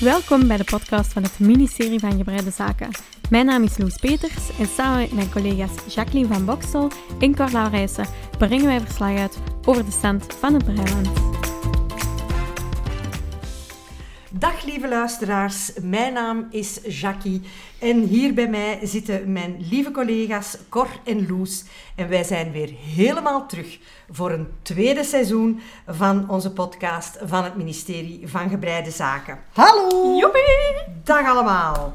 Welkom bij de podcast van het ministerie van Gebreide Zaken. Mijn naam is Loes Peters en samen met mijn collega's Jacqueline van Boksel en Cor Laurijsen brengen wij verslag uit over de stand van het Breiland. Dag lieve luisteraars, mijn naam is Jackie en hier bij mij zitten mijn lieve collega's Cor en Loes. En wij zijn weer helemaal terug voor een tweede seizoen van onze podcast van het ministerie van Gebreide Zaken. Hallo! Joepie! Dag allemaal!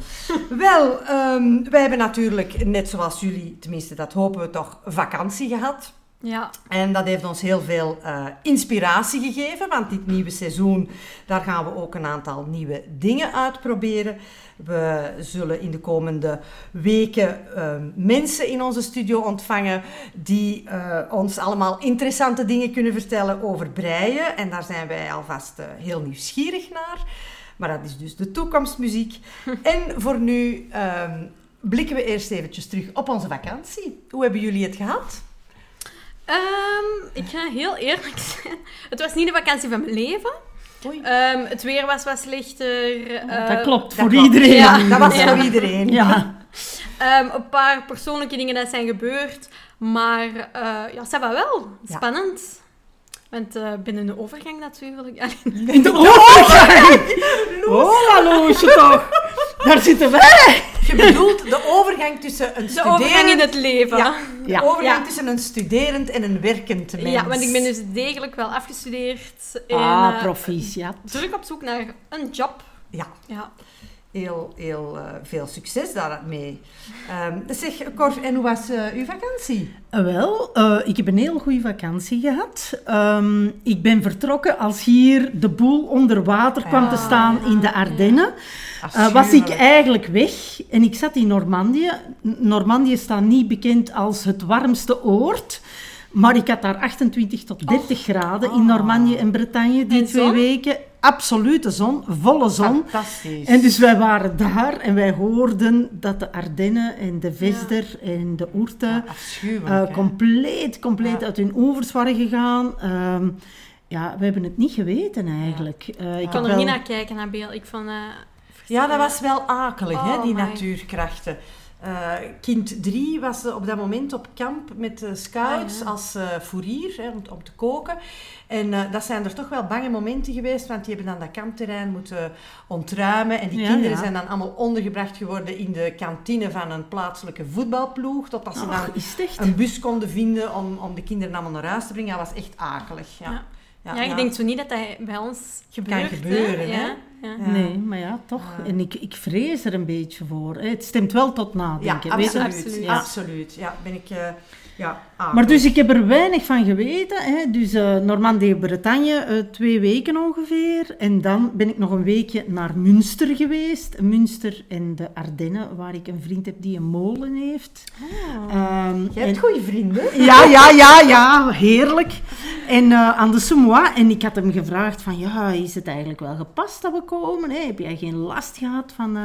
Wel, um, wij hebben natuurlijk, net zoals jullie, tenminste dat hopen we toch, vakantie gehad. Ja. En dat heeft ons heel veel uh, inspiratie gegeven, want dit nieuwe seizoen, daar gaan we ook een aantal nieuwe dingen uitproberen. We zullen in de komende weken uh, mensen in onze studio ontvangen die uh, ons allemaal interessante dingen kunnen vertellen over breien. En daar zijn wij alvast heel nieuwsgierig naar. Maar dat is dus de toekomstmuziek. en voor nu ehm, blikken we eerst eventjes terug op onze vakantie. Hoe hebben jullie het gehad? Um, ik ga heel eerlijk zijn. Het was niet de vakantie van mijn leven. Um, het weer was wat slechter. Uh, dat klopt, voor dat iedereen. Ja, dat was ja. voor iedereen. Ja. Um, een paar persoonlijke dingen dat zijn gebeurd. Maar uh, ja, dat was wel spannend. Ja. Want uh, binnen de overgang natuurlijk. In de overgang? Oh, hallo, toch. Daar zitten wij. Je bedoelt de overgang tussen een studerend... De overgang in het leven. Ja, de overgang ja. tussen een studerend en een werkend mens. Ja, want ik ben dus degelijk wel afgestudeerd. En, ah, uh, proficiat. Druk op zoek naar een job. Ja. ja. Heel, heel uh, veel succes daarmee. Um, zeg, Cor, en hoe was uh, uw vakantie? Uh, wel, ik heb een heel goede vakantie gehad. Um, ik ben vertrokken als hier de boel onder water kwam ah, te staan in de Ardennen. Ja. was ik eigenlijk weg en ik zat in Normandië. Normandië staat niet bekend als het warmste oord. Maar ik had daar 28 tot 30 oh. graden in Normandië en Bretagne die en twee zon? weken. Absolute zon, volle zon. Fantastisch. En dus wij waren daar en wij hoorden dat de Ardennen en de Vesder ja. en de Oerten ja, uh, compleet, compleet ja. uit hun oevers waren gegaan. Um, ja, we hebben het niet geweten eigenlijk. Uh, ik kan er wel... niet naar kijken, naar beeld. Ik vond, uh, ja, dat was wel akelig, oh, hè, die my. natuurkrachten. Uh, kind 3 was op dat moment op kamp met de scouts Ah, ja. als uh, fourier hè, om, om, te koken. En uh, dat zijn er toch wel bange momenten geweest, want die hebben dan dat kampterrein moeten ontruimen. En die Ja, kinderen ja. zijn dan allemaal ondergebracht geworden in de kantine van een plaatselijke voetbalploeg. Totdat ze Ach, dan een bus konden vinden om, om de kinderen allemaal naar huis te brengen. Dat was echt akelig. Ja. Ja. Je denkt zo niet dat dat bij ons gebeurt. Kan gebeuren, hè? Ja. Ja. Ja. Nee, maar ja, toch. En ik, ik vrees er een beetje voor. Het stemt wel tot Ja, nadenken. weet je? absoluut. Absoluut. absoluut. Ja, ben ik... Uh, ja, akelig. Maar dus ik heb er weinig van geweten. Hè. Dus uh, Normandie-Bretagne, uh, twee weken ongeveer. En dan ben ik nog een weekje naar Münster geweest. Münster en de Ardennen, waar ik een vriend heb die een molen heeft. Oh. Um, Je hebt goede vrienden. Ja, ja, ja, ja, heerlijk. En uh, aan de Semois. En ik had hem gevraagd van, ja, is het eigenlijk wel gepast dat we komen? Hè? Heb jij geen last gehad van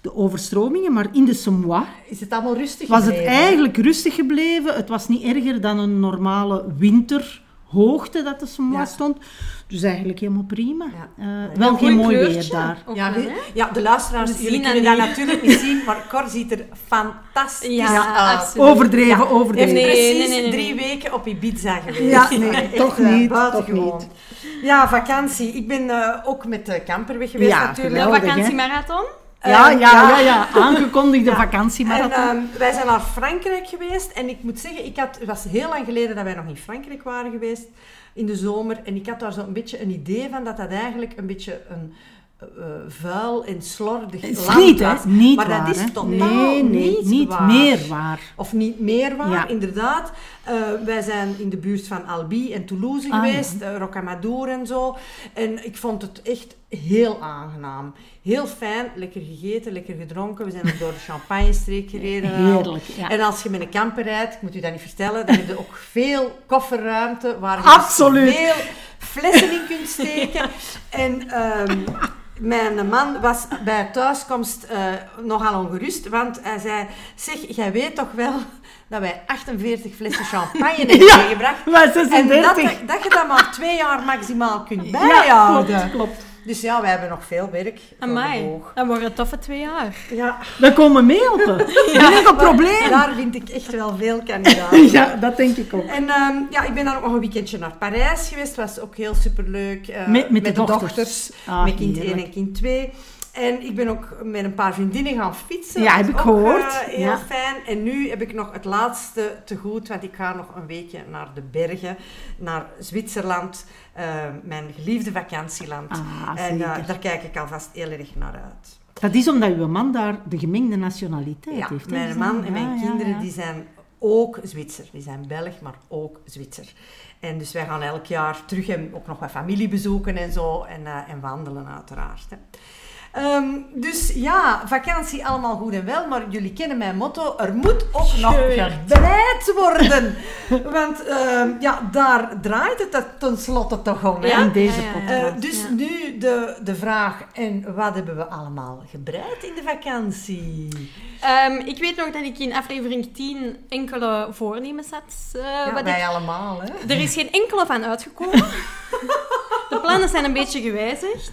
de overstromingen? Maar in de Semois Is het allemaal rustig was het eigenlijk rustig gebleven. Het was niet erger dan een normale winterhoogte dat de Semois Ja. stond. Dus eigenlijk helemaal prima. Ja. Uh, Ja, wel Een geen mooi weer daar. Ja, wel, de, ja, de luisteraars, We jullie kunnen dat natuurlijk niet zien, maar Cor ziet er fantastisch Ja, uit. absoluut. Overdreven, Ja, overdreven. heeft Nee, precies nee, nee, nee. drie weken op Ibiza geweest. Ja, nee, toch eh, niet, toch Ja, vakantie. Ik ben uh, ook met de camper weg geweest Ja, natuurlijk. De geweldig, hè? vakantiemarathon. Ja, Eh, ja, ja, ja. Aangekondigde Ja. vakantiemarathon. Ehm, wij zijn naar Frankrijk geweest en ik moet zeggen, ik had, het was heel lang geleden dat wij nog in Frankrijk waren geweest in de zomer. En ik had daar zo'n beetje een idee van dat dat eigenlijk een beetje een uh, vuil en slordig is niet, hè? Niet maar waar, dat is hè? totaal nee, nee, niet, niet waar. meer waar. Of niet meer waar, Ja. inderdaad. Uh, wij zijn in de buurt van Albi en Toulouse Ah, geweest, uh, Rocamadour en zo. En ik vond het echt heel aangenaam. Heel fijn, lekker gegeten, lekker gedronken. We zijn ook door de Champagne-streek gereden. Heerlijk, ja. En als je met een camper rijdt, ik moet u dat niet vertellen, dan heb je ook veel kofferruimte waar je Absoluut. veel flessen in kunt steken. en ehm, mijn man was bij thuiskomst uh, nogal ongerust, want hij zei, zeg, jij weet toch wel dat wij 48 flessen champagne hebben Ja, meegebracht. En 36. dat, dat je dat maar twee jaar maximaal kunt Ja, bijhouden. klopt, klopt. Dus ja, wij hebben nog veel werk Amai, boog. dat worden toffe twee jaar. Ja, We komen mee helpen. Geen enkel probleem. daar vind ik echt wel veel kandidaten. Ja, dat denk ik ook. En ehm, ja, ik ben dan ook nog een weekendje naar Parijs geweest. was ook heel superleuk. eh, Met- met de dochters. Ah, met kind heerlijk. 1 en kind 2. En ik ben ook met een paar vriendinnen gaan fietsen. Ja, heb ik ook, gehoord. eh, heel Ja. fijn. En nu heb ik nog het laatste te goed, want ik ga nog een weekje naar de bergen, naar Zwitserland, eh, mijn geliefde vakantieland. Ah, en eh, daar kijk ik alvast heel erg naar uit. Dat is omdat uw man daar de gemengde nationaliteit Ja, heeft. hè? mijn Dus man en mijn ja, kinderen die zijn ook Zwitser. Die zijn Belg, maar ook Zwitser. En dus wij gaan elk jaar terug en ook nog wat familie bezoeken en zo. En, en wandelen uiteraard. Hè. Ehm, dus ja, vakantie allemaal goed en wel, maar jullie kennen mijn motto, er moet ook nog gebreid worden. Want ehm, ja, daar draait het tenslotte toch om. Ja? In deze Ja, ja, ja. podcast. Dus nu de, de vraag, en wat hebben we allemaal gebreid in de vakantie? Ehm, ik weet nog dat ik in aflevering 10 enkele voornemens had. eh, Ja, wij ik- allemaal, hè? Er is geen enkele van uitgekomen. De plannen zijn een beetje gewijzigd.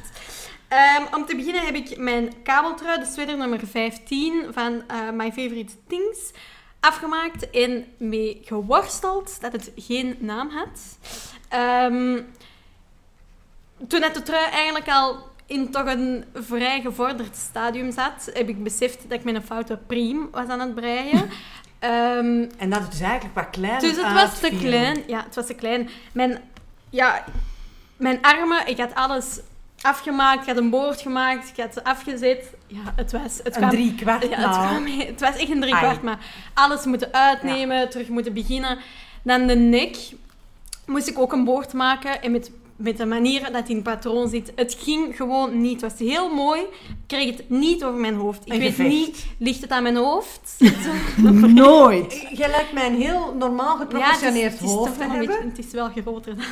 Ehm, om te beginnen heb ik mijn kabeltrui, de sweater nummer 15 van eh, My Favorite Things, afgemaakt en mee geworsteld dat het geen naam had. Ehm, toen dat de trui eigenlijk al in toch een vrij gevorderd stadium zat, heb ik beseft dat ik met een foute priem was aan het breien. Ehm, En dat het dus eigenlijk wat klein dus het was te klein. Ja, het was te klein. Mijn, ja, mijn armen, ik had alles afgemaakt. Ik had een boord gemaakt. Ik had ze afgezet. Ja, het was... Het Een kwam- drie kwart ja, het, kwam het was echt een drie Ai. kwart, maar alles moeten uitnemen, terug moeten beginnen. Dan de nek moest ik ook een boord maken en met, met de manier dat hij in het patroon zit. Het ging gewoon niet. Het was heel mooi. Ik kreeg het niet over mijn hoofd. Ik Een weet gevecht. niet, ligt het aan mijn hoofd? Nooit. Je lijkt mij een heel normaal geproportioneerd het is, het is hoofd te een hebben. het is wel groter dan.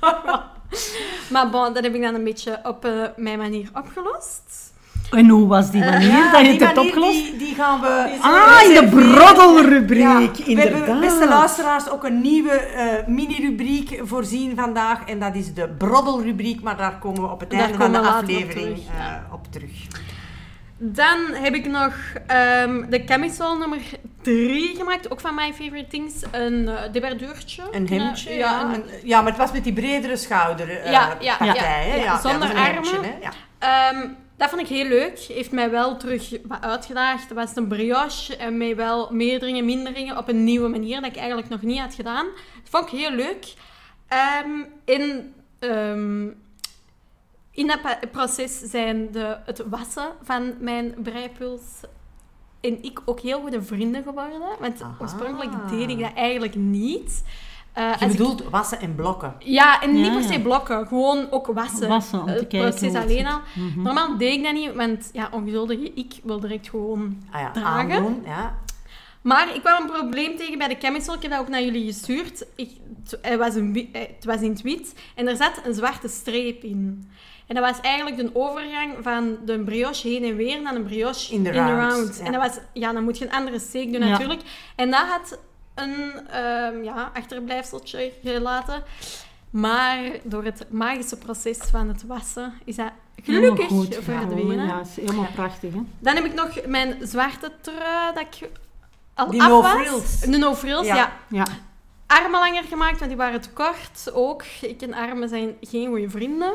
maar bon, dat heb ik dan een beetje op eh, mijn manier opgelost. En hoe was die manier Ja, dat je het hebt manier, opgelost? Die, die gaan we... Ah, in de broddelrubriek, Ja, we hebben, inderdaad. beste luisteraars, ook een nieuwe eh, mini-rubriek voorzien vandaag. En dat is de broddelrubriek, maar daar komen we op het Daar einde van de later op aflevering terug, ja. eh, op terug. Dan heb ik nog ehm, de camisole nummer 3 gemaakt, ook van My Favorite Things. Een uh. Een hemdje, Eh, ja. een- een- ja, maar het was met die bredere schouder eh, Ja, ja, partij, ja. Ja, zonder hemdje, armen. Ja. Ehm, dat vond ik heel leuk. Heeft mij wel terug uitgedaagd. Dat was een brioche en mij wel meer dingen, minder dingen op een nieuwe manier dat ik eigenlijk nog niet had gedaan. Dat vond ik heel leuk. Ehm, in, ehm, in dat proces zijn de, het wassen van mijn breipuls en ik ook heel goede vrienden geworden. Want Aha. oorspronkelijk deed ik dat eigenlijk niet. Eh, Je ik- bedoelt wassen en blokken. ja, en niet per se blokken, gewoon ook wassen. Wassen, om te Het kijken het alleen al. Mhm. Normaal deed ik dat niet, want ja, ongeduldige ik wil direct gewoon Ah ja, Dragen. aandoen, ja. Maar ik kwam een probleem tegen bij de chemical. Ik heb dat ook naar jullie gestuurd. Ik, het, hij was een, eh, het was in het wit en er zat een zwarte streep in. En dat was eigenlijk de overgang van de brioche heen en weer naar een brioche In de round, ja. En dat was, ja, dan moet je een andere steek doen Ja. natuurlijk. En dat had een ehm, ja, achterblijfseltje gelaten. Maar door het magische proces van het wassen is dat gelukkig goed verdwenen. Ja, is helemaal prachtig, hè? Dan heb ik nog mijn zwarte trui dat ik al Die af no was. frills. De no frills, Ja. ja. Ja. Armen langer gemaakt, want die waren te kort ook. Ik en armen zijn geen goede vrienden.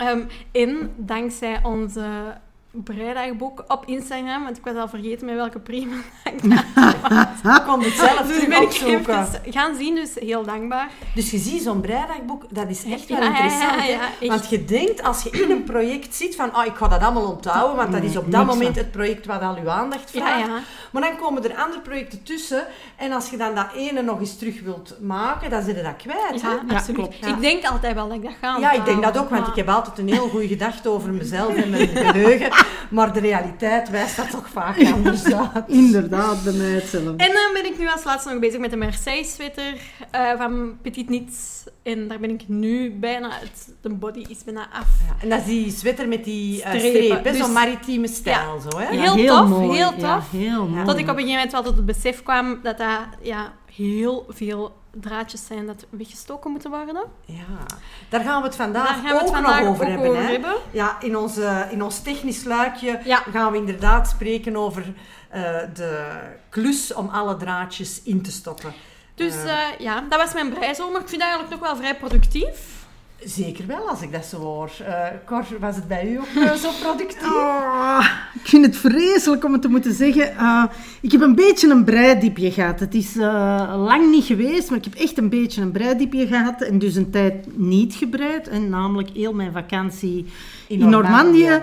Ehm, en dankzij onze breidagboek op Instagram, want ik was al vergeten met welke prima ik Je kon het zelf Dus terug ben ik opzoeken. gaan zien, dus heel dankbaar. Dus je ziet, zo'n breidagboek, dat is echt wel Ja, interessant. ja, hè? ja, echt. Want je denkt, als je in een project zit, van ah, ik ga dat allemaal onthouden, want dat is op dat moment van. het project wat al uw aandacht vraagt. ja. Maar dan komen er andere projecten tussen. En als je dan dat ene nog eens terug wilt maken, dan zit je dat kwijt. hè? Ja, Ja, absoluut. klopt, ja. Ik denk altijd wel dat ik dat ga Ja, ik denk dat ook, want maar- ik heb altijd een heel goede gedachte over mezelf en mijn geheugen. Maar de realiteit wijst dat toch vaak anders uit. Inderdaad, bij mij hetzelfde. En dan ben ik nu als laatste nog bezig met de Marseille sweater eh, van Petit Niets. En daar ben ik nu bijna, het, de body is bijna af. Ja, en dat is die sweater met die eh, Strepen. streep, Dus- zo'n maritieme stijl. Zo, hè? Ja. heel tof, heel Ja, tof. heel mooi. Tot ik op een gegeven moment wel tot het besef kwam dat dat ja, heel veel draadjes zijn dat weggestoken moeten worden. Ja, daar gaan we het vandaag we het ook vandaag nog over ook hebben. over hè. hebben. Ja, in, onze, in ons technisch luikje Ja. gaan we inderdaad spreken over eh, de klus om alle draadjes in te stoppen. Dus Eh. eh, ja, dat was mijn breizomer. Ik vind eigenlijk nog wel vrij productief. Zeker wel, als ik dat zo hoor. Eh Cor, was het bij u ook eh, zo productief? Ah, ik vind het vreselijk om het te moeten zeggen. Ah, ik heb een beetje een breidiepje gehad. Het is eh, lang niet geweest, maar ik heb echt een beetje een breidiepje gehad. En dus een tijd niet gebreid. En namelijk heel mijn vakantie in, Normandië.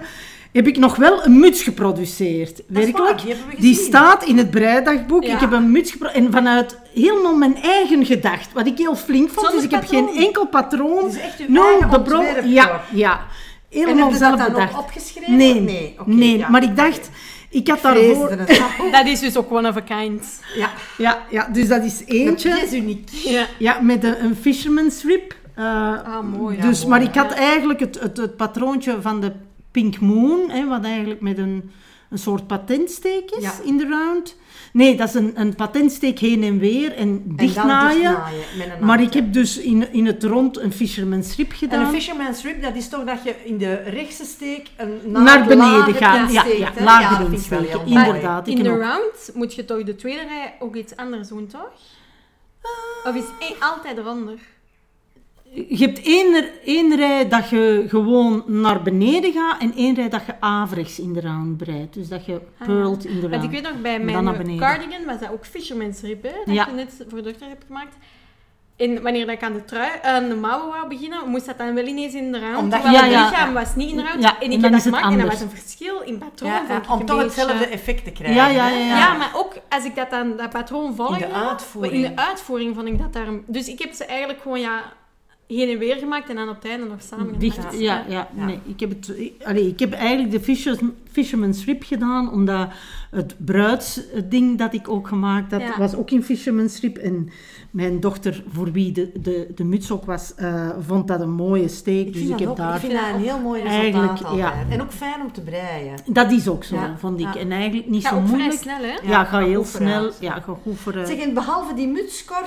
Heb ik nog wel een muts geproduceerd. Dat is waar, Werkelijk. die hebben we Die staat in het breidagboek. Ja. Ik heb een muts geproduceerd. En vanuit helemaal mijn eigen gedacht. Wat ik heel flink vond. Zonder dus ik heb geen enkel patroon. Het is echt uw eigen de bron. ontwerp, Ja, ja. En Helemaal heb je zelf dat dan bedacht. ook opgeschreven? Nee, Nee, nee ja. maar ik dacht, ik had daarvoor... Dat is dus ook one of a kind. Ja, Ja, ja, dus dat is dat eentje. is uniek. Ja. Ja, met een, een fisherman's rib. Eh, Ah, mooi. dus, Ja, maar ik had eigenlijk het, het, het patroontje van de Pink Moon, hè, wat eigenlijk met een, een soort patentsteek is Ja. in de round. Nee, dat is een, een patentsteek heen en weer en En dan dichtnaaien. dichtnaaien met een Maar ik heb dus in, in het rond een fisherman's rib En gedaan. een fisherman's rib, dat is toch dat je in de rechtse steek een Naar beneden gaan. Ja, ja, lager wel mooi. inderdaad. In de ook. round moet je toch de tweede rij ook iets anders doen, toch? Of is één altijd eronder? Je hebt één, één rij dat je gewoon naar beneden gaat en één rij dat je averechts in de round breidt. Dus dat je pearlt in de Want ik round. weet nog, bij mijn cardigan was dat ook fisherman's rib, hè, dat Ja. je net voor de dochter hebt gemaakt. En wanneer ik aan de, trui, aan de mouwen wou beginnen, moest dat dan wel ineens in de round. Omdat terwijl Ja, het ja. lichaam was niet in de round. Ja, en en ik dan heb dat het gemaakt en dat was een verschil in patroon. Ik om toch beetje- hetzelfde effect te krijgen. Ja, ja, ja, Ja. maar ook als ik dat dan, dat patroon volgde, In de uitvoering. in de uitvoering vond ik dat daar... Dus ik heb ze eigenlijk gewoon ja, heen en weer gemaakt en dan op het einde nog samen Dicht, gemaakt. ja, ja, Ja. nee. Ik heb, het, ik, allee, ik heb eigenlijk de Fishers, Fisherman's Rib gedaan, omdat het bruidsding dat ik ook gemaakt had, Ja. was ook in Fisherman's Rib. En mijn dochter, voor wie de, de, de muts ook was, eh, vond dat een mooie steek. Ik dus vind, ik dat heb ook, daar... ik vind dat een heel mooi resultaat ja. En ook fijn om te breien. Dat is ook zo, Ja, vond ik. ja. En eigenlijk niet Ga zo ook vrij moeilijk. snel, hè? Ja, Ja, ga ga heel goed snel. vooruit. Ja, ga goed vooruit. Zeg, en behalve die mutskor...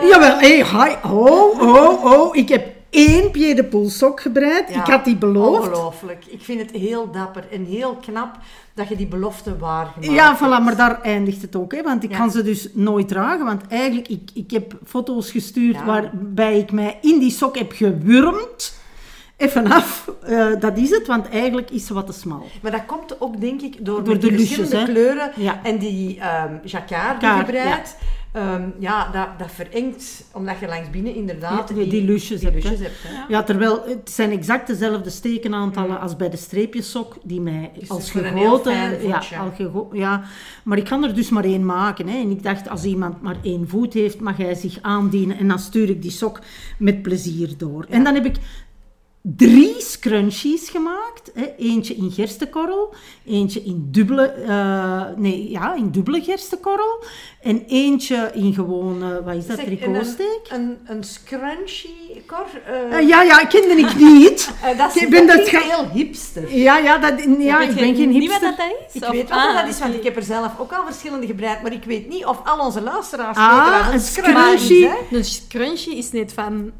eh Jawel, hé, hi, oh, oh, oh. Ik heb één pied de poolsok gebreid. Ja, ik had die beloofd. Ongelooflijk. Ik vind het heel dapper en heel knap dat je die belofte waargemaakt Ja, hebt. voilà, maar daar eindigt het ook. Hè, want ik Ja. kan ze dus nooit dragen. Want eigenlijk, ik, ik heb foto's gestuurd Ja. waarbij ik mij in die sok heb gewurmd. Even af, eh, dat is het, want eigenlijk is ze wat te smal. Maar dat komt ook, denk ik, door, de lusjes, verschillende kleuren en die ehm jacquard die je breidt. Ehm, ja, dat, dat verengt, omdat je langs binnen inderdaad Ja, die lusjes hebt, hè. hebt, hè. Ja. Ja, terwijl het zijn exact dezelfde stekenaantallen als bij de streepjessok, die mij Dus als gegoten... ja, al gego- ja, maar ik kan er dus maar één maken. Hè. En ik dacht, als iemand maar één voet heeft, mag hij zich aandienen. En dan stuur ik die sok met plezier door. En dan heb ik drie scrunchies gemaakt. Hè. Eentje in gerstekorrel, eentje in dubbele, eh, nee, ja, in dubbele gerstekorrel. En eentje in gewoon, eh, wat is dat, tricotsteek? Een, een, een scrunchie, eh, Eh, ja, ja, kende ik niet. dat is, ik ben dat dat heel hipster. Ja, ja, dat, ja, Weet ik je ben geen niet hipster. wat dat is? Ik Of- weet wel ah, wat dat is, want ik heb er zelf ook al verschillende gebreid, maar ik weet niet of al onze luisteraars Ah, weten wat een een scrunchie is. Een scrunchie is net van,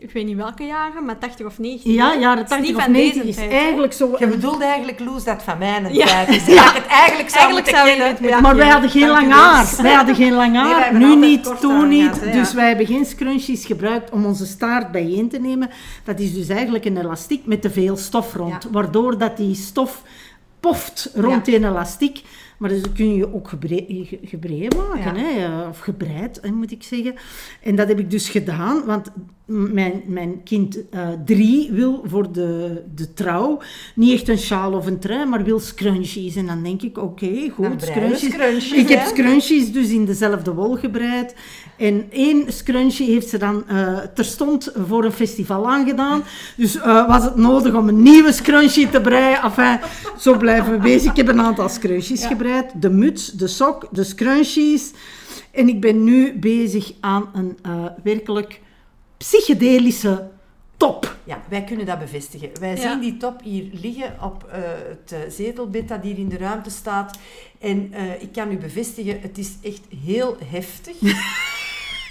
ik weet niet welke jaren, maar 80 of 90. Ja, jaren Het is 80 niet of van 90 deze is tijd, eigenlijk zo... Je bedoelde eigenlijk, Loes, dat van mij een Ja. tijd is. Dat ik het eigenlijk zou Eigenlijk moeten zou kennen. het Maar wij Ja, hadden geen lang haar. Wij hadden geen lang haar. nu niet, toen niet. gehad, Dus ja. wij hebben geen scrunchies gebruikt om onze staart bijeen te nemen. Dat is dus eigenlijk een elastiek met te veel stof rond. Ja. Waardoor dat die stof poft rond Ja. die elastiek. Maar dus kun je ook gebre- ge- gebreid maken, Ja. hè? eh, of gebreid, moet ik zeggen. En dat heb ik dus gedaan, want mijn, mijn kind eh, drie wil voor de, de trouw niet echt een sjaal of een trui, maar wil scrunchies. En dan denk ik, oké, goed, scrunchies. scrunchies, Ik heb scrunchies dus in dezelfde wol gebreid. En één scrunchie heeft ze dan eh, terstond voor een festival aangedaan. Dus eh, was het nodig om een nieuwe scrunchie te breien. Enfin, zo blijven we bezig. Ik heb een aantal scrunchies gebreid. De muts, de sok, de scrunchies. En ik ben nu bezig aan een werkelijk psychedelische top. Ja, wij kunnen dat bevestigen. Wij Ja. zien die top hier liggen op eh, het eh, zetelbed dat hier in de ruimte staat. En eh, ik kan u bevestigen, het is echt heel heftig.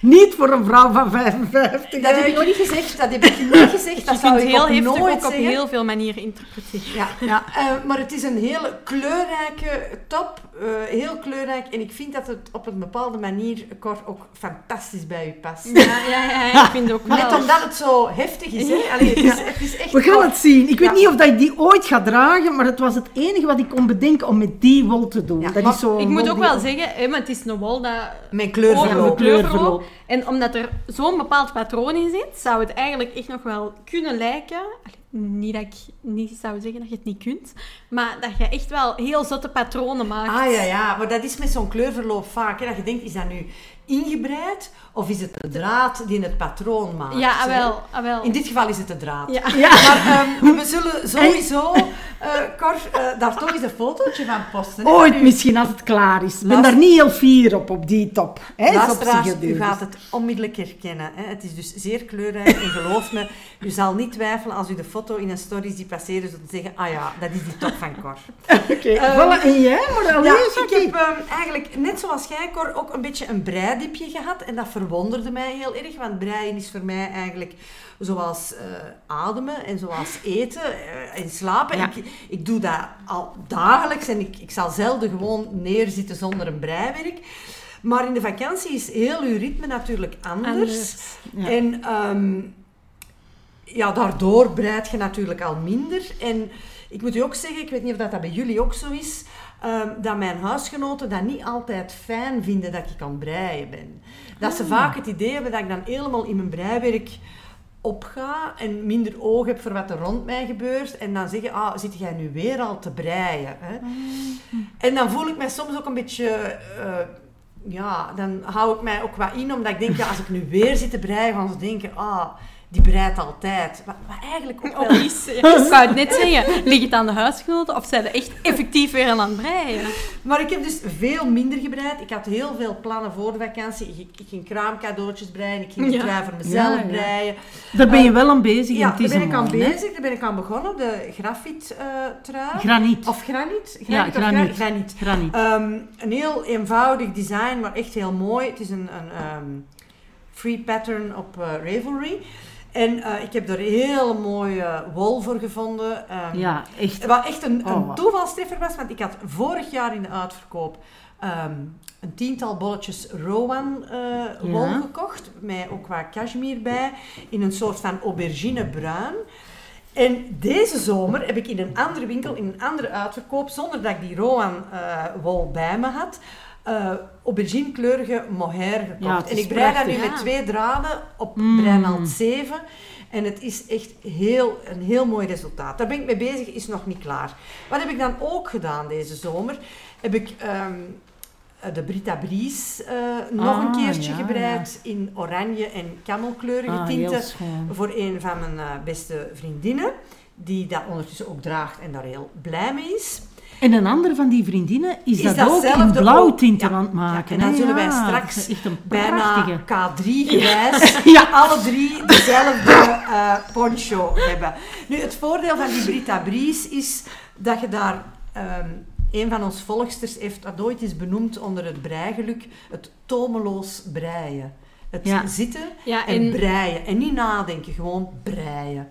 Niet voor een vrouw van 55. Dat heb ik niet gezegd, dat heb ik niet gezegd. Dat Je zou ik heel ook nooit ook op zeggen. heel veel manieren interpreteren. Ja, ja eh, maar het is een hele kleurrijke top. eh, heel kleurrijk. En ik vind dat het op een bepaalde manier Cor, ook fantastisch bij u past. Ja, ja, ja, ja, ik vind ook wel. Net omdat het zo heftig is. Hè? Allee, het, is, het is echt We gaan het zien. Ik weet niet of dat ik die ooit ga dragen, maar het was het enige wat ik kon bedenken om met die wol te doen. Ja, dat maar is zo Ik moet ook wel zeggen, hè, maar het is een wol dat Met Oh, kleurverloop. kleurverloop. En omdat er zo'n bepaald patroon in zit, zou het eigenlijk echt nog wel kunnen lijken. Niet dat ik niet zou zeggen dat je het niet kunt, maar dat je echt wel heel zotte patronen maakt. Ah ja, ja, maar dat is met zo'n kleurverloop vaak. Hè, dat je denkt, is dat nu ingebreid of is het de draad die het patroon maakt? Ja, ah, wel, ah, wel. In dit geval is het de draad. Ja. Ja. Maar ehm, we zullen sowieso, eh Cor, eh, daar toch eens een fotootje van posten. hè, Ooit misschien als het klaar is. Ik ben daar niet heel fier op, op die top. Hè, Luisteraars, u gaat het onmiddellijk herkennen. Hè. Het is dus zeer kleurrijk en geloof me, u zal niet twijfelen als u de foto in een story ziet passeren, te zeggen, ah ja, dat is die top van Cor. Oké, Ehm, voilà. En jij? Maar Ja, ik heb ehm, eigenlijk, net zoals jij, Cor, ook een beetje een breidipje gehad. En dat verwonderde mij heel erg, want breien is voor mij eigenlijk zoals eh, ademen en zoals eten eh, en slapen. Ja. Ik, ik doe dat al dagelijks en ik, ik zal zelden gewoon neerzitten zonder een breiwerk. Maar in de vakantie is heel uw ritme natuurlijk anders. Anders. Ja. En ehm, ja, daardoor breid je natuurlijk al minder. En ik moet u ook zeggen, ik weet niet of dat, dat bij jullie ook zo is, ehm, dat mijn huisgenoten dat niet altijd fijn vinden dat ik aan het breien ben. Dat ze vaak het idee hebben dat ik dan helemaal in mijn breiwerk opga en minder oog heb voor wat er rond mij gebeurt. En dan zeggen, ah, zit jij nu weer al te breien? Hè? En dan voel ik mij soms ook een beetje... eh, ja, dan hou ik mij ook wat in, omdat ik denk, ja, als ik nu weer zit te breien, gaan ze denken, ah, die breidt altijd. Wat, wat eigenlijk ook Op wel... is, ja. Ik wou het net zeggen, ligt het aan de huisgenoten of zijn ze echt effectief weer aan het breien? Maar ik heb dus veel minder gebreid. Ik had heel veel plannen voor de vakantie. Ik, ik ging kraamcadeautjes breien, ik ging een Ja. trui voor mezelf Ja, ja. breien. Daar ben je wel aan bezig. Ja, daar ben ik aan hè? bezig, daar ben ik aan begonnen. De grafiet eh trui. Graniet. Of graniet? Ja, Graniet of graniet. gra- graniet. Graniet. Ehm, een heel eenvoudig design, maar echt heel mooi. Het is een, een ehm, free pattern op eh, Ravelry. En eh, ik heb er heel mooie wol voor gevonden. Ehm, ja, echt. Wat echt een, Oh, een toevalstreffer was, want ik had vorig jaar in de uitverkoop ehm, een tiental bolletjes Rowan eh, wol Ja. gekocht. Met ook wat cashmere bij, in een soort van auberginebruin. En deze zomer heb ik in een andere winkel, in een andere uitverkoop, zonder dat ik die Rowan eh, wol bij me had, eh auberginekleurige mohair gekocht. Ja, en ik brei dat nu met twee draden op Mm. breinaald 7. En het is echt heel, een heel mooi resultaat. Daar ben ik mee bezig, is nog niet klaar. Wat heb ik dan ook gedaan deze zomer? Heb ik ehm, eh, de Brita Bries eh, nog een Ah, keertje ja, gebreid in oranje en kamelkleurige Ah, tinten voor een van mijn beste vriendinnen. Die dat ondertussen ook draagt en daar heel blij mee is. En een andere van die vriendinnen is, Is dat, dat ook in zelfde blauw ook? tinten Ja, aan het maken. ja, en dan zullen wij straks echt een bijna prachtige. K3 gewijs Ja. alle drie dezelfde eh, poncho hebben. Nu, het voordeel van die Brita Bries is dat je daar... ehm, een van ons volgsters heeft dat ooit eens benoemd onder het breigeluk, het tomeloos breien. Het Ja. zitten Ja, en, en breien. En niet nadenken, gewoon breien.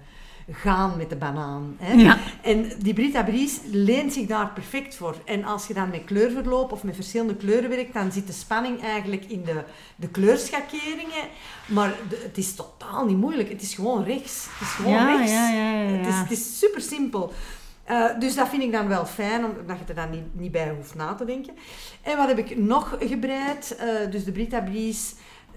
Gaan met de banaan. Hè? Ja. En die Brita Bries leent zich daar perfect voor. En als je dan met kleurverloop of met verschillende kleuren werkt, dan zit de spanning eigenlijk in de, de kleurschakeringen. Maar de- het is totaal niet moeilijk. Het is gewoon rechts. Het is gewoon Ja, rechts. ja, ja, ja, Het, is, ja. het is super simpel. Eh, dus dat vind ik dan wel fijn, omdat je er dan niet, niet bij hoeft na te denken. En wat heb ik nog gebreid? Eh, dus de Brita Bries,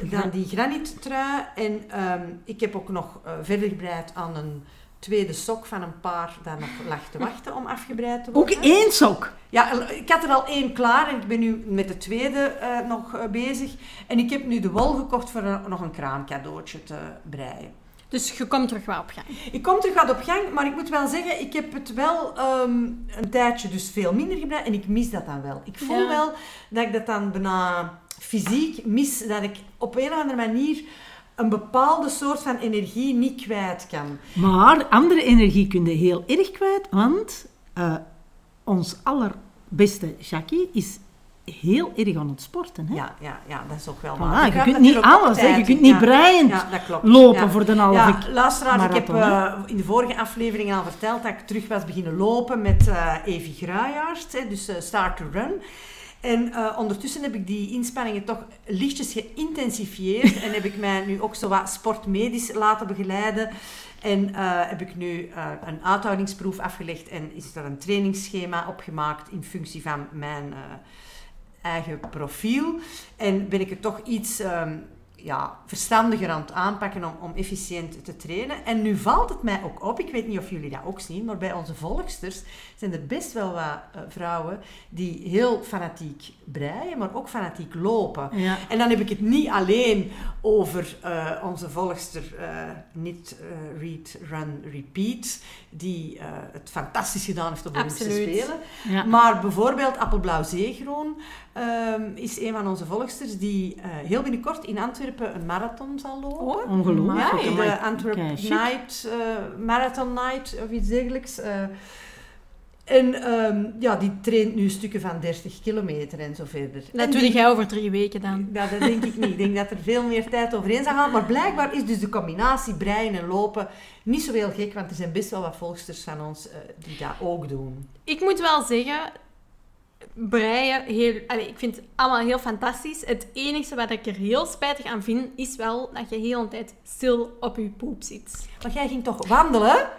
dan die graniettrui. En ehm, ik heb ook nog eh, verder gebreid aan een tweede sok van een paar dat nog lag te wachten om afgebreid te Ook worden. één sok. Ja, ik had er al één klaar en ik ben nu met de tweede eh, nog eh, bezig. En ik heb nu de wol gekocht voor een- nog een kraamcadeautje te breien. dus je komt terug wel op gang. Ik kom terug wat op gang, maar ik moet wel zeggen, ik heb het wel ehm, een tijdje dus veel minder gebruikt en ik mis dat dan wel. Ik voel Ja. wel dat ik dat dan bijna fysiek mis, dat ik op een of andere manier een bepaalde soort van energie niet kwijt kan. Maar andere energie kun je heel erg kwijt, want eh, ons allerbeste Jackie is heel erg aan het sporten. Hè? Ja, ja, ja, dat is ook wel Voilà, waar. je gaat kunt niet alles, hè. je kunt niet Ja. lopen Ja. voor de halve Ja, luisteraars, ik heb eh, in de vorige aflevering al verteld dat ik terug was beginnen lopen met eh Evie Gruijaert, hè, dus eh, Start to Run. En eh, ondertussen heb ik die inspanningen toch lichtjes geïntensifieerd en heb ik mij nu ook zo wat sportmedisch laten begeleiden. En eh, heb ik nu eh, een uithoudingsproef afgelegd en is er een trainingsschema opgemaakt in functie van mijn eigen profiel. En ben ik het toch iets ehm, ja, verstandiger aan het aanpakken om, om efficiënt te trainen. En nu valt het mij ook op, ik weet niet of jullie dat ook zien, maar bij onze volgsters zijn er best wel wat eh, vrouwen die heel fanatiek breien, maar ook fanatiek lopen. Ja. En dan heb ik het niet alleen over eh, onze volgster Niet eh, Read, Run, Repeat, die het fantastisch gedaan heeft op de Olympische. Spelen. Ja. Maar bijvoorbeeld Appelblauw Zeegroen ehm, is een van onze volgsters die eh, heel binnenkort in Antwerpen een marathon zal lopen. Oh, Ongelooflijk. Ja, de Antwerp. Night, eh, Marathon Night of iets dergelijks. eh. en ehm, ja, die traint nu stukken van 30 kilometer en zo verder. Dat En doe jij over drie weken dan. ja, dat denk ik niet. Ik denk dat er veel meer tijd overheen zou gaan. Maar blijkbaar is dus de combinatie breien en lopen niet zo heel gek, want er zijn best wel wat volgsters van ons eh, die dat ook doen. Ik moet wel zeggen, breien, heel, allee, ik vind het allemaal heel fantastisch. Het enige wat ik er heel spijtig aan vind, is wel dat je heel de tijd stil op je poep zit. Maar jij ging toch wandelen?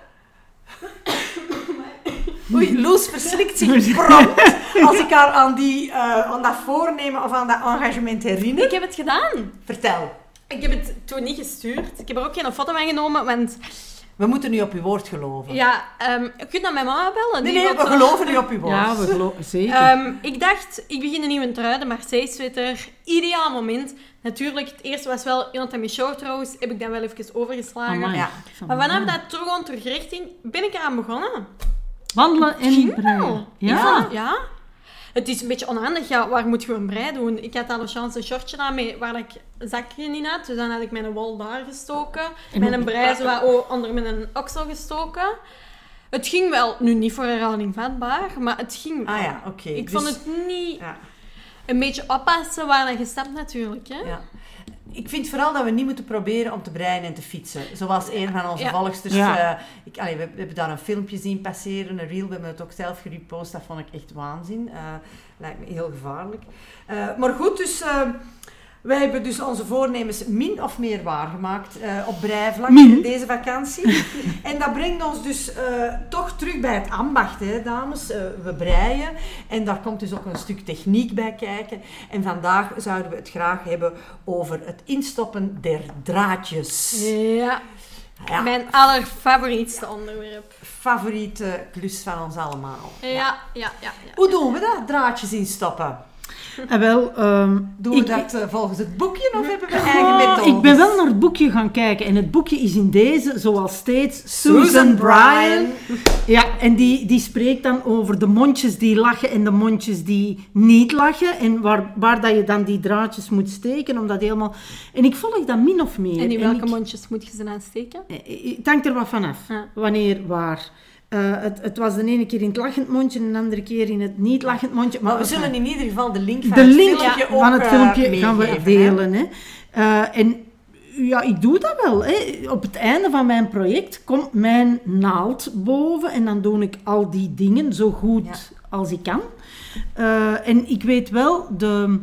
Oei, Loes verslikt zich prompt als ik haar aan, die, eh, aan dat voornemen of aan dat engagement herinner. Ik heb het gedaan. Vertel. Ik heb het toen niet gestuurd. Ik heb er ook geen foto van genomen, want We moeten nu op uw woord geloven. ja, ehm je kunt naar mijn mama bellen. nee, nee, we zo- geloven nu op uw woord. Ja, we geloven zeker. Ehm, ik dacht, ik begin een nieuwe trui, de Marseille sweater. Ideaal moment. Natuurlijk, het eerste was wel iemand aan mijn show trouwens. Heb ik dan wel even overgeslagen. Amai. ja. Maar vanaf dat terug terugrichting ben ik eraan begonnen. Wandelen en Ging breien. wel. Ik Ja. ja. Het is een beetje onhandig. Ja, waar moet je een brei doen? Ik had al een chance een shortje aan mee waar ik zakje in had. Dus dan had ik mijn wol daar gestoken. En Mijn brei zo wat onder mijn oksel gestoken. Het ging wel. Nu niet voor herhaling vatbaar, maar het ging wel. Ah ja, oké. Ik Dus- vond het niet... Ja. Een beetje oppassen waar je stapt natuurlijk. Hè? Ja. Ik vind vooral dat we niet moeten proberen om te breien en te fietsen. Zoals een van onze Ja. volgsters. Ja. eh, ik, allee, we, we hebben daar een filmpje zien passeren, een reel. We hebben het ook zelf gerepost. Dat vond ik echt waanzin. Eh, lijkt me heel gevaarlijk. Eh, maar goed, dus... wij hebben dus onze voornemens min of meer waargemaakt eh, op breivlak Min. deze vakantie. en dat brengt ons dus eh, toch terug bij het ambacht, hè, dames. Eh, we breien en daar komt dus ook een stuk techniek bij kijken. En vandaag zouden we het graag hebben over het instoppen der draadjes. Ja, Ja, mijn allerfavorietste onderwerp. favoriete klus van ons allemaal. Ja, ja, ja. ja, Hoe doen we dat, draadjes instoppen? En wel, ehm, Doen we ik, dat eh, volgens het boekje of hebben we eigen methodes? ik ben wel naar het boekje gaan kijken en het boekje is in deze, zoals steeds, Susan, Susan Bryan. Ja, en die, die spreekt dan over de mondjes die lachen en de mondjes die niet lachen. En waar, waar dat je dan die draadjes moet steken, om dat helemaal... En ik volg dat min of meer. En in welke ik- mondjes moet je ze dan steken? Eh, Het hangt er wat vanaf. Ja. Wanneer, waar. Eh, het, het was de ene keer in het lachend mondje en de andere keer in het niet lachend mondje. Maar we zullen in ieder geval de link van de het link filmpje ook van het eh, gaan we delen. Hè. Eh, en ja, ik doe dat wel. Hè. Op het einde van mijn project komt mijn naald boven en dan doe ik al die dingen zo goed Ja. als ik kan. En ik weet wel, de,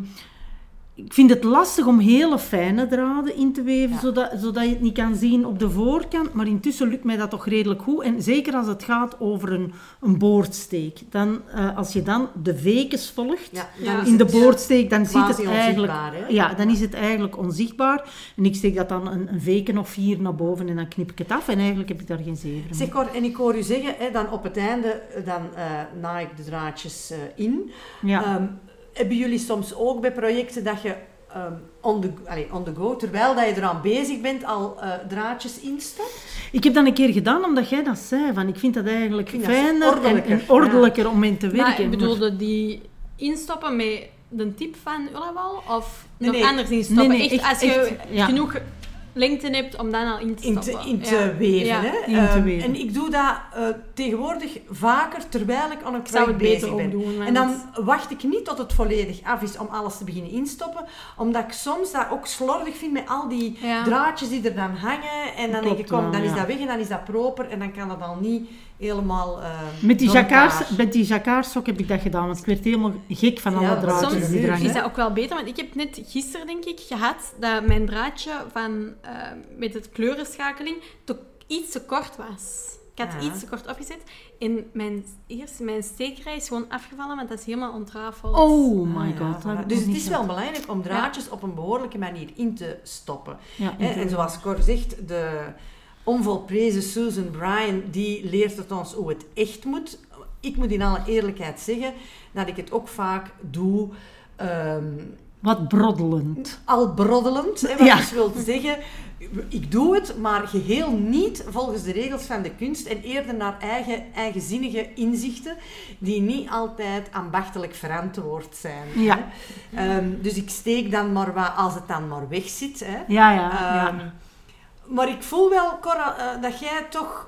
ik vind het lastig om hele fijne draden in te weven, Ja. zodat, zodat je het niet kan zien op de voorkant. Maar intussen lukt mij dat toch redelijk goed. En zeker als het gaat over een, een boordsteek. Dan, eh, als je dan de vekens volgt, Ja, in de boordsteek, dan ziet het eigenlijk... hè? Ja, dan is het eigenlijk onzichtbaar. En ik steek dat dan een, een veken of vier naar boven en dan knip ik het af. En eigenlijk heb ik daar geen zeven. Zeg Cor, en ik hoor u zeggen, hè, dan op het einde dan, naai ik de draadjes eh, in. Ja. Hebben jullie soms ook bij projecten dat je ehm, on, the, allee, on the go, terwijl dat je eraan bezig bent, al eh, draadjes instopt? Ik heb dat een keer gedaan omdat jij dat zei. Van, ik vind dat eigenlijk vind fijner en, ordelijker, en ordelijker om in te werken. Maar ik bedoelde die instoppen met de tip van Ullawal? Of Nee, nog nee. anders instoppen? Nee, nee, echt, echt- als je echt, ja. genoeg lengte hebt om dan al in te in stoppen. te, in te Ja. weven. Ja. Hè? In te Ehm, weven. En ik doe dat eh, tegenwoordig vaker terwijl ik aan een project beter bezig ben. doen. En dan wacht ik niet tot het volledig af is om alles te beginnen instoppen, omdat ik soms dat ook slordig vind met al die Ja. draadjes die er dan hangen. En dan denk ik, kom, dan is dat weg en dan is dat proper en dan kan dat al niet helemaal. eh, Met die, jacquards, met die jacquardsok heb ik dat gedaan, want ik werd helemaal gek van Ja, alle draadjes Soms die er is dat ook wel beter, want ik heb net gisteren, denk ik, gehad dat mijn draadje van, eh, met het kleurenschakeling te, iets te kort was. Ik had Ja. iets te kort opgezet en mijn, eerst, mijn steekrij is gewoon afgevallen, want dat is helemaal ontrafeld. Oh my Ah, ja, god. Dus het is wel belangrijk om draadjes op een behoorlijke manier in te stoppen. Ja, Hè, En zoals Cor zegt, de onvolprezen Susan Bryan, die leert het ons hoe het echt moet. Ik moet in alle eerlijkheid zeggen dat ik het ook vaak doe ehm, Wat broddelend. al broddelend. Hè, wat Ja. dus wil zeggen, ik doe het, maar geheel niet volgens de regels van de kunst en eerder naar eigen, eigenzinnige inzichten die niet altijd ambachtelijk verantwoord zijn. Ja. Hè. Ehm, dus ik steek dan maar wat als het dan maar weg zit. Hè. Ja, ja. Ehm, ja. Maar ik voel wel, Cora, eh, dat jij toch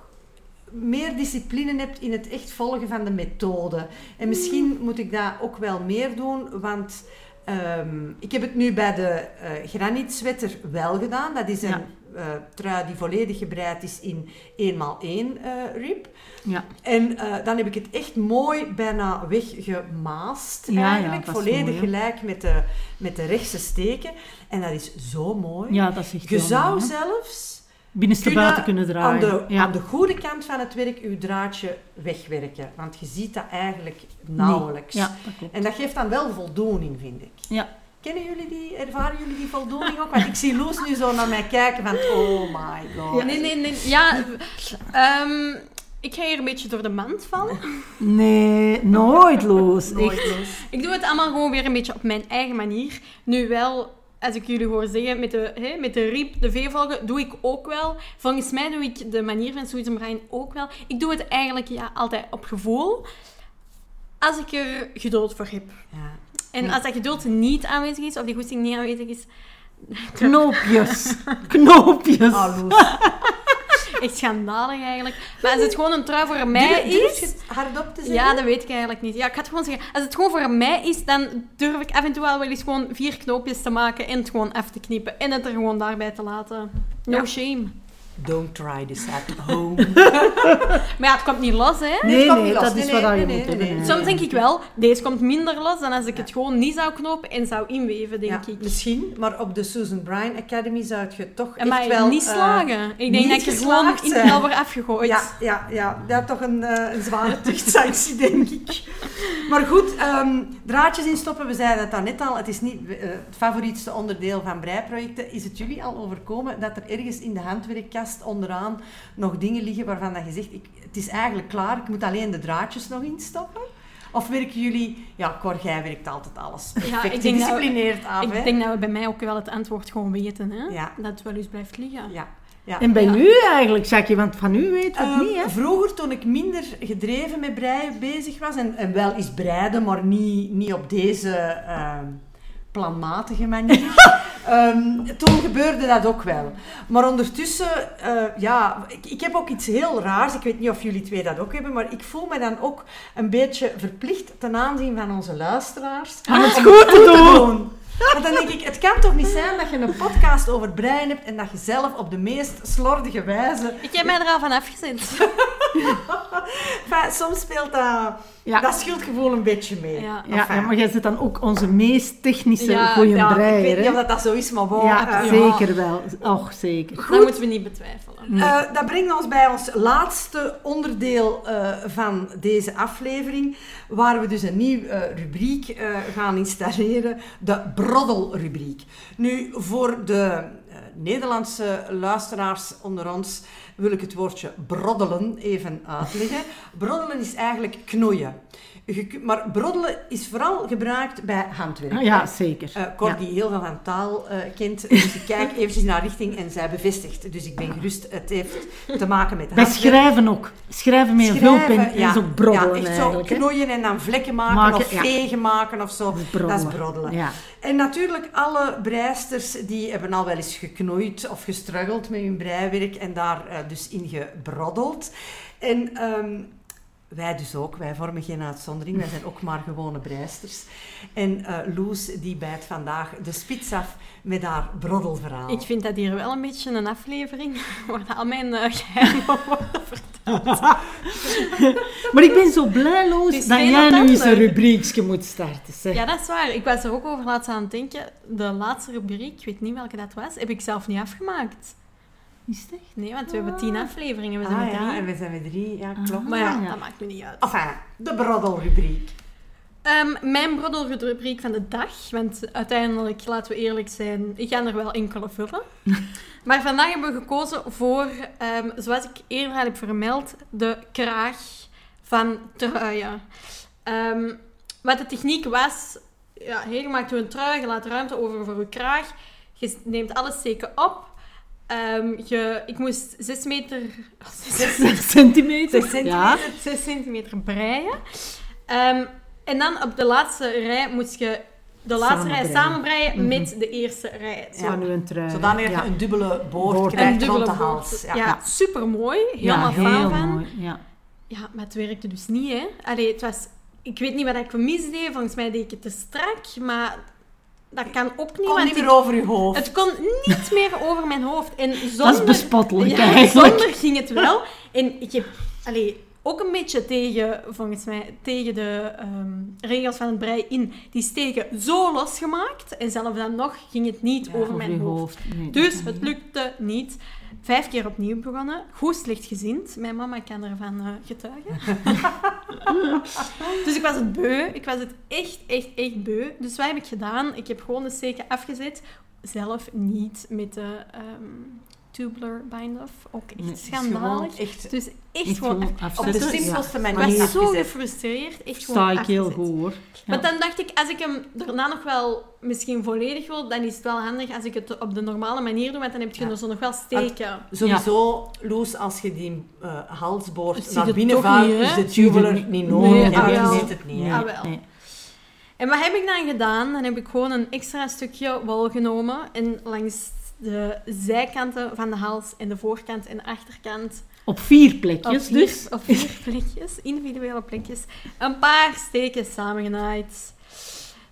meer discipline hebt in het echt volgen van de methode. En misschien Mm. moet ik dat ook wel meer doen, want ehm, ik heb het nu bij de eh granietswetter wel gedaan. Dat is een Ja. Eh, trui die volledig gebreid is in 1x1 eh rib. ja. En eh, dan heb ik het echt mooi bijna weggemaast Ja, eigenlijk. volledig mooi, gelijk met de, met de rechtse steken. En dat is zo mooi. ja, dat is echt Je zou mooi, zelfs Binnenste buiten kunnen draaien. aan de, ja. aan de goede kant van het werk je draadje wegwerken. Want je ziet dat eigenlijk nauwelijks. Ja, dat. En dat geeft dan wel voldoening, vind ik. Ja. Kennen jullie die, ervaren jullie die voldoening ook? Want ik zie Loes nu zo naar mij kijken van, oh my god. Nee, nee, nee. Ja, ehm, ik ga hier een beetje door de mand vallen. Nee, nooit los. Nooit Echt. Loes. Ik doe het allemaal gewoon weer een beetje op mijn eigen manier. Nu wel, als ik jullie hoor zeggen, met de, hè, met de riep, de veevolgen, doe ik ook wel. Volgens mij doe ik de manier van Susan Bryan ook wel. Ik doe het eigenlijk ja, altijd op gevoel. Als ik er geduld voor heb. Ja. En als dat geduld niet aanwezig is, of die goesting niet aanwezig is, Knoopjes. Knoopjes. Oh, echt schandalig eigenlijk. Maar als het gewoon een trui voor mij Durf- durf is... hardop te zeggen? Ja, dat weet ik eigenlijk niet. Ja, ik ga het gewoon zeggen. Als het gewoon voor mij is, dan durf ik af en toe wel wel eens gewoon vier knoopjes te maken en het gewoon af te knippen. En het er gewoon daarbij te laten. No Ja. shame. Don't try this at home. Maar ja, het komt niet los, hè. Nee, komt nee, niet los. dat Nee, is nee, wat je nee, moet nee, hebben. nee. Soms denk ik wel, deze komt minder los dan als ik het gewoon niet zou knopen en zou inweven, denk Ja, ik. Misschien, maar op de Susan Bryan Academy zou je toch En echt maar wel... niet eh, slagen. ik denk dat er gewoon in zijn. hel word afgegooid. ja, ja, ja, dat is toch een, eh, een zware tuchtsanctie, denk ik. Maar goed, ehm, draadjes instoppen, we zeiden het net al, het is niet eh, het favorietste onderdeel van breiprojecten. Is het jullie al overkomen dat er ergens in de handwerkkast onderaan nog dingen liggen waarvan dat je zegt, ik, het is eigenlijk klaar, ik moet alleen de draadjes nog instoppen? Of werken jullie... Ja, Cor, jij werkt altijd alles perfect ik denk af, Ik hè? denk dat we bij mij ook wel het antwoord gewoon weten, hè. Ja. Dat het wel eens blijft liggen. Ja. ja. En bij Ja. u eigenlijk, Jackie, want van u weet het Ehm, niet, hè? Vroeger, toen ik minder gedreven met breien bezig was, en, en wel eens breiden, maar niet, niet op deze ehm, planmatige manier, ehm, toen gebeurde dat ook wel. Maar ondertussen, eh, ja, ik, ik heb ook iets heel raars, ik weet niet of jullie twee dat ook hebben, maar ik voel me dan ook een beetje verplicht ten aanzien van onze luisteraars. Aan het om goed te doen. Want dan denk ik, het kan toch niet zijn dat je een podcast over breien hebt en dat je zelf op de meest slordige wijze Ik heb mij er al van afgezet. Enfin, soms speelt dat, Ja. dat schuldgevoel een beetje mee. Ja. Ja, Enfin, ja, maar jij zit dan ook onze meest technische Ja, goeie ja, ik weet niet hè? of dat, dat zo is, maar bon. Ja, zeker wel. Och, zeker. Dat moeten we niet betwijfelen. eh, dat brengt ons bij ons laatste onderdeel eh, van deze aflevering, waar we dus een nieuw eh, rubriek eh, gaan installeren, de broddelrubriek. Nu, voor de Nederlandse luisteraars onder ons wil ik het woordje broddelen even uitleggen. Broddelen is eigenlijk knoeien. Je maar broddelen is vooral gebruikt bij handwerk. Ah, Ja, zeker. Eh Cor, Ja. die heel veel van taal eh, kent, dus ik kijk eventjes naar richting en zij bevestigt. Dus ik ben gerust, het heeft te maken met Wij handwerk. schrijven ook. Schrijven met een vulpen ja. is ook broddelen ja, echt zo knoeien en dan vlekken maken, Maken, of ja. vegen maken of zo. Dat is broddelen. Dat is broddelen. Ja. En natuurlijk, alle breisters die hebben al wel eens geknoeid geknoeid of gestruggeld met hun breiwerk en daar uh, dus in gebroddeld. En um, wij dus ook, wij vormen geen uitzondering, wij zijn ook maar gewone breisters. En uh, Loes die bijt vandaag de spits af met haar broddelverhaal. Ik vind dat hier wel een beetje een aflevering waar al mijn uh, geheimen worden verteld. maar ik ben zo blij, Loes, dat jij nu eens een rubriekje moet starten. Zeg. Ja, dat is waar. Ik was er ook over laatst aan het denken. De laatste rubriek, ik weet niet welke dat was, heb ik zelf niet afgemaakt. Is het echt? Nee, want we hebben tien ah. afleveringen. We zijn ah, met drie. Ja, en we zijn met drie. Ja, klopt. maar ja, dat maakt me niet uit. Enfin, de broddelrubriek. Um, mijn broddelrubriek van de dag. Want uiteindelijk, laten we eerlijk zijn, ik ga er wel enkele vullen. maar vandaag hebben we gekozen voor, um, zoals ik eerder al heb vermeld, de kraag van truien. Um, wat de techniek was, ja, je maakt een trui, je laat ruimte over voor je kraag. Je neemt alle steken op. Um, je, ik moest 6 meter... 6 centimeter? 6 centimeter, 6 centimeter breien. Um, en dan op de laatste rij moest je de laatste rij samenbreien mm -hmm. met de eerste rij. Zo. Ja, nu een trui. Zodanig dat je een dubbele boord, boord krijgt een dubbele rond de hals. Ja, ja super mooi. Helemaal ja, heel van. mooi. Ja. ja, maar het werkte dus niet, hè. Allee, het was... Ik weet niet wat ik misdeed. Volgens mij deed ik het te strak, maar dat kan ook niet. Kon niet meer over je hoofd. Het kon niet meer over mijn hoofd. En zonder, dat is bespottelijk ja, eigenlijk. Zonder ging het wel. En ik heb allee, ook een beetje tegen, volgens mij, tegen de um, regels van het brei in. Die steken zo losgemaakt. En zelfs dan nog ging het niet ja, over mijn hoofd. hoofd. Nee, dus het lukte niet. Vijf keer opnieuw begonnen. Goed slechtgezind. Mijn mama kan ervan uh, getuigen. dus ik was het beu. Ik was het echt, echt, echt beu. Dus wat heb ik gedaan? Ik heb gewoon de steken afgezet. Zelf niet met de um, tubular bind-off. Ook echt nee, schandalig. Echt, dus echt gewoon Op de simpelste ja. manier Ik was zo gefrustreerd. Echt Sta ik heel goed hoor. Maar dan dacht ik, als ik hem daarna nog wel misschien volledig wil, dan is het wel handig als ik het op de normale manier doe, want dan heb je er zo nog wel steken. Sowieso, Loes, als je die uh, halsboord naar binnen vaart, is de tubular niet, niet nodig. Nee, ja, je ziet het niet. Ah, wel. En wat heb ik dan gedaan? Dan heb ik gewoon een extra stukje wol genomen en langs de zijkanten van de hals en de voorkant en de achterkant. Op vier plekjes op dus? Op vier plekjes, individuele plekjes. Een paar steken samengenaaid.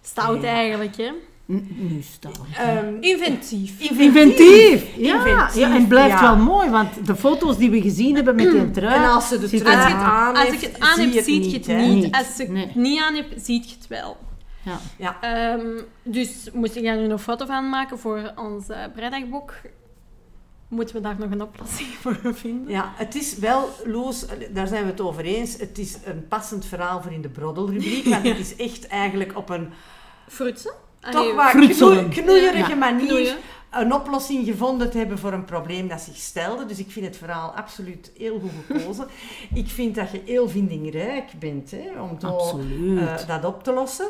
Stout eigenlijk, hè? Nu stout. Um, inventief. inventief. Inventief. Ja, inventief. ja, en het blijft wel mooi, want de foto's die we gezien hebben met die trui... En als ze de trui aan Als ik het aan heb, zie je het niet. Als ik het niet aan heb, zie je het wel. Ja. ja. Um, dus moest ik daar nu een foto van maken voor ons uh, breidagboek. Moeten we daar nog een oplossing voor vinden? Ja, het is wel, Loos, daar zijn we het over eens. Het is een passend verhaal voor in de broddelrubriek. Want het is echt eigenlijk op een... Frutsen? Toch wat knoeierige manier een oplossing gevonden te hebben voor een probleem dat zich stelde. Dus ik vind het verhaal absoluut heel goed gekozen. ik vind dat je heel vindingrijk bent hè, om uh, dat op te lossen.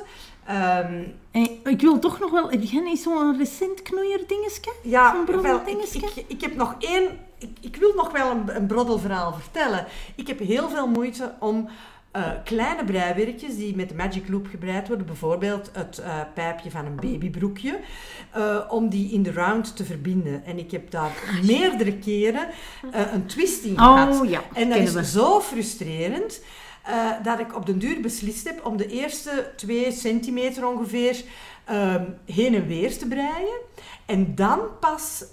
Um, ik wil toch nog wel... Heb jij niet zo'n recent knoeier dingetje? Ja, wel, ik, ik, ik, heb nog één... Ik, ik wil nog wel een, een broddelverhaal vertellen. Ik heb heel veel moeite om uh, kleine breiwerkjes die met de Magic Loop gebreid worden, bijvoorbeeld het uh, pijpje van een babybroekje, uh, om die in de round te verbinden. En ik heb daar meerdere keren een twist in gehad. Oh, ja, en dat is zo frustrerend. Dat ik op den duur beslist heb om de eerste twee centimeter ongeveer uh, heen en weer te breien. En dan pas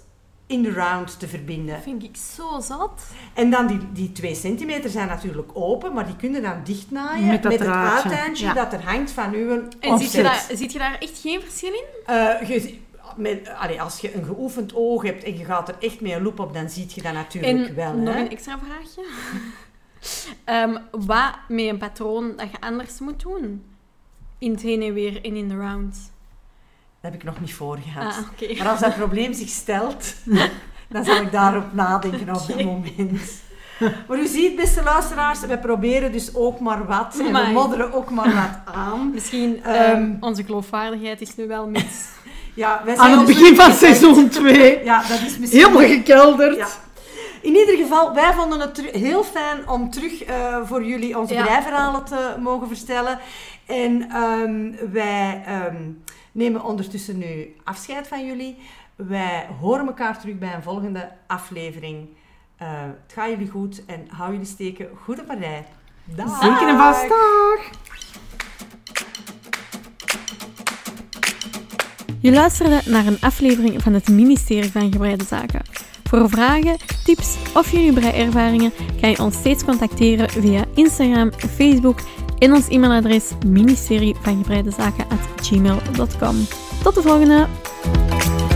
in de round te verbinden. Dat vind ik zo zat. En dan die, die twee centimeter zijn natuurlijk open, maar die kunnen dan dichtnaaien met, met het uiteindje dat er hangt van uw En ziet je, daar, ziet je daar echt geen verschil in? Uh, je, met, allee, als je een geoefend oog hebt en je gaat er echt mee een loop op, dan zie je dat natuurlijk en wel. nog hè? een extra vraagje. um, wat met een patroon dat je anders moet doen? In het heen en weer en in de round. Heb ik nog niet voor gehad. Ah, okay. Maar als dat probleem zich stelt, dan zal ik daarop nadenken op dat moment. Maar u ziet, beste luisteraars, we proberen dus ook maar wat. En we modderen ook maar wat aan. Misschien, um, onze geloofwaardigheid is nu wel met... ja, wij zijn aan het begin van seizoen 2. Ja, dat is misschien... Helemaal gekelderd. Ja. In ieder geval, wij vonden het heel fijn om terug uh, voor jullie onze ja. te mogen vertellen. En um, wij um, nemen ondertussen nu afscheid van jullie. wij horen elkaar terug bij een volgende aflevering. Uh, het gaat jullie goed en hou jullie steken goed op een rij. Dag. Zeker en vast. Dag. Je luisterde naar een aflevering van het ministerie van Gebreide Zaken. Voor vragen, tips of jullie breiervaringen kan je ons steeds contacteren via Instagram, Facebook in ons e-mailadres ministerie van gmail.com. Tot de volgende!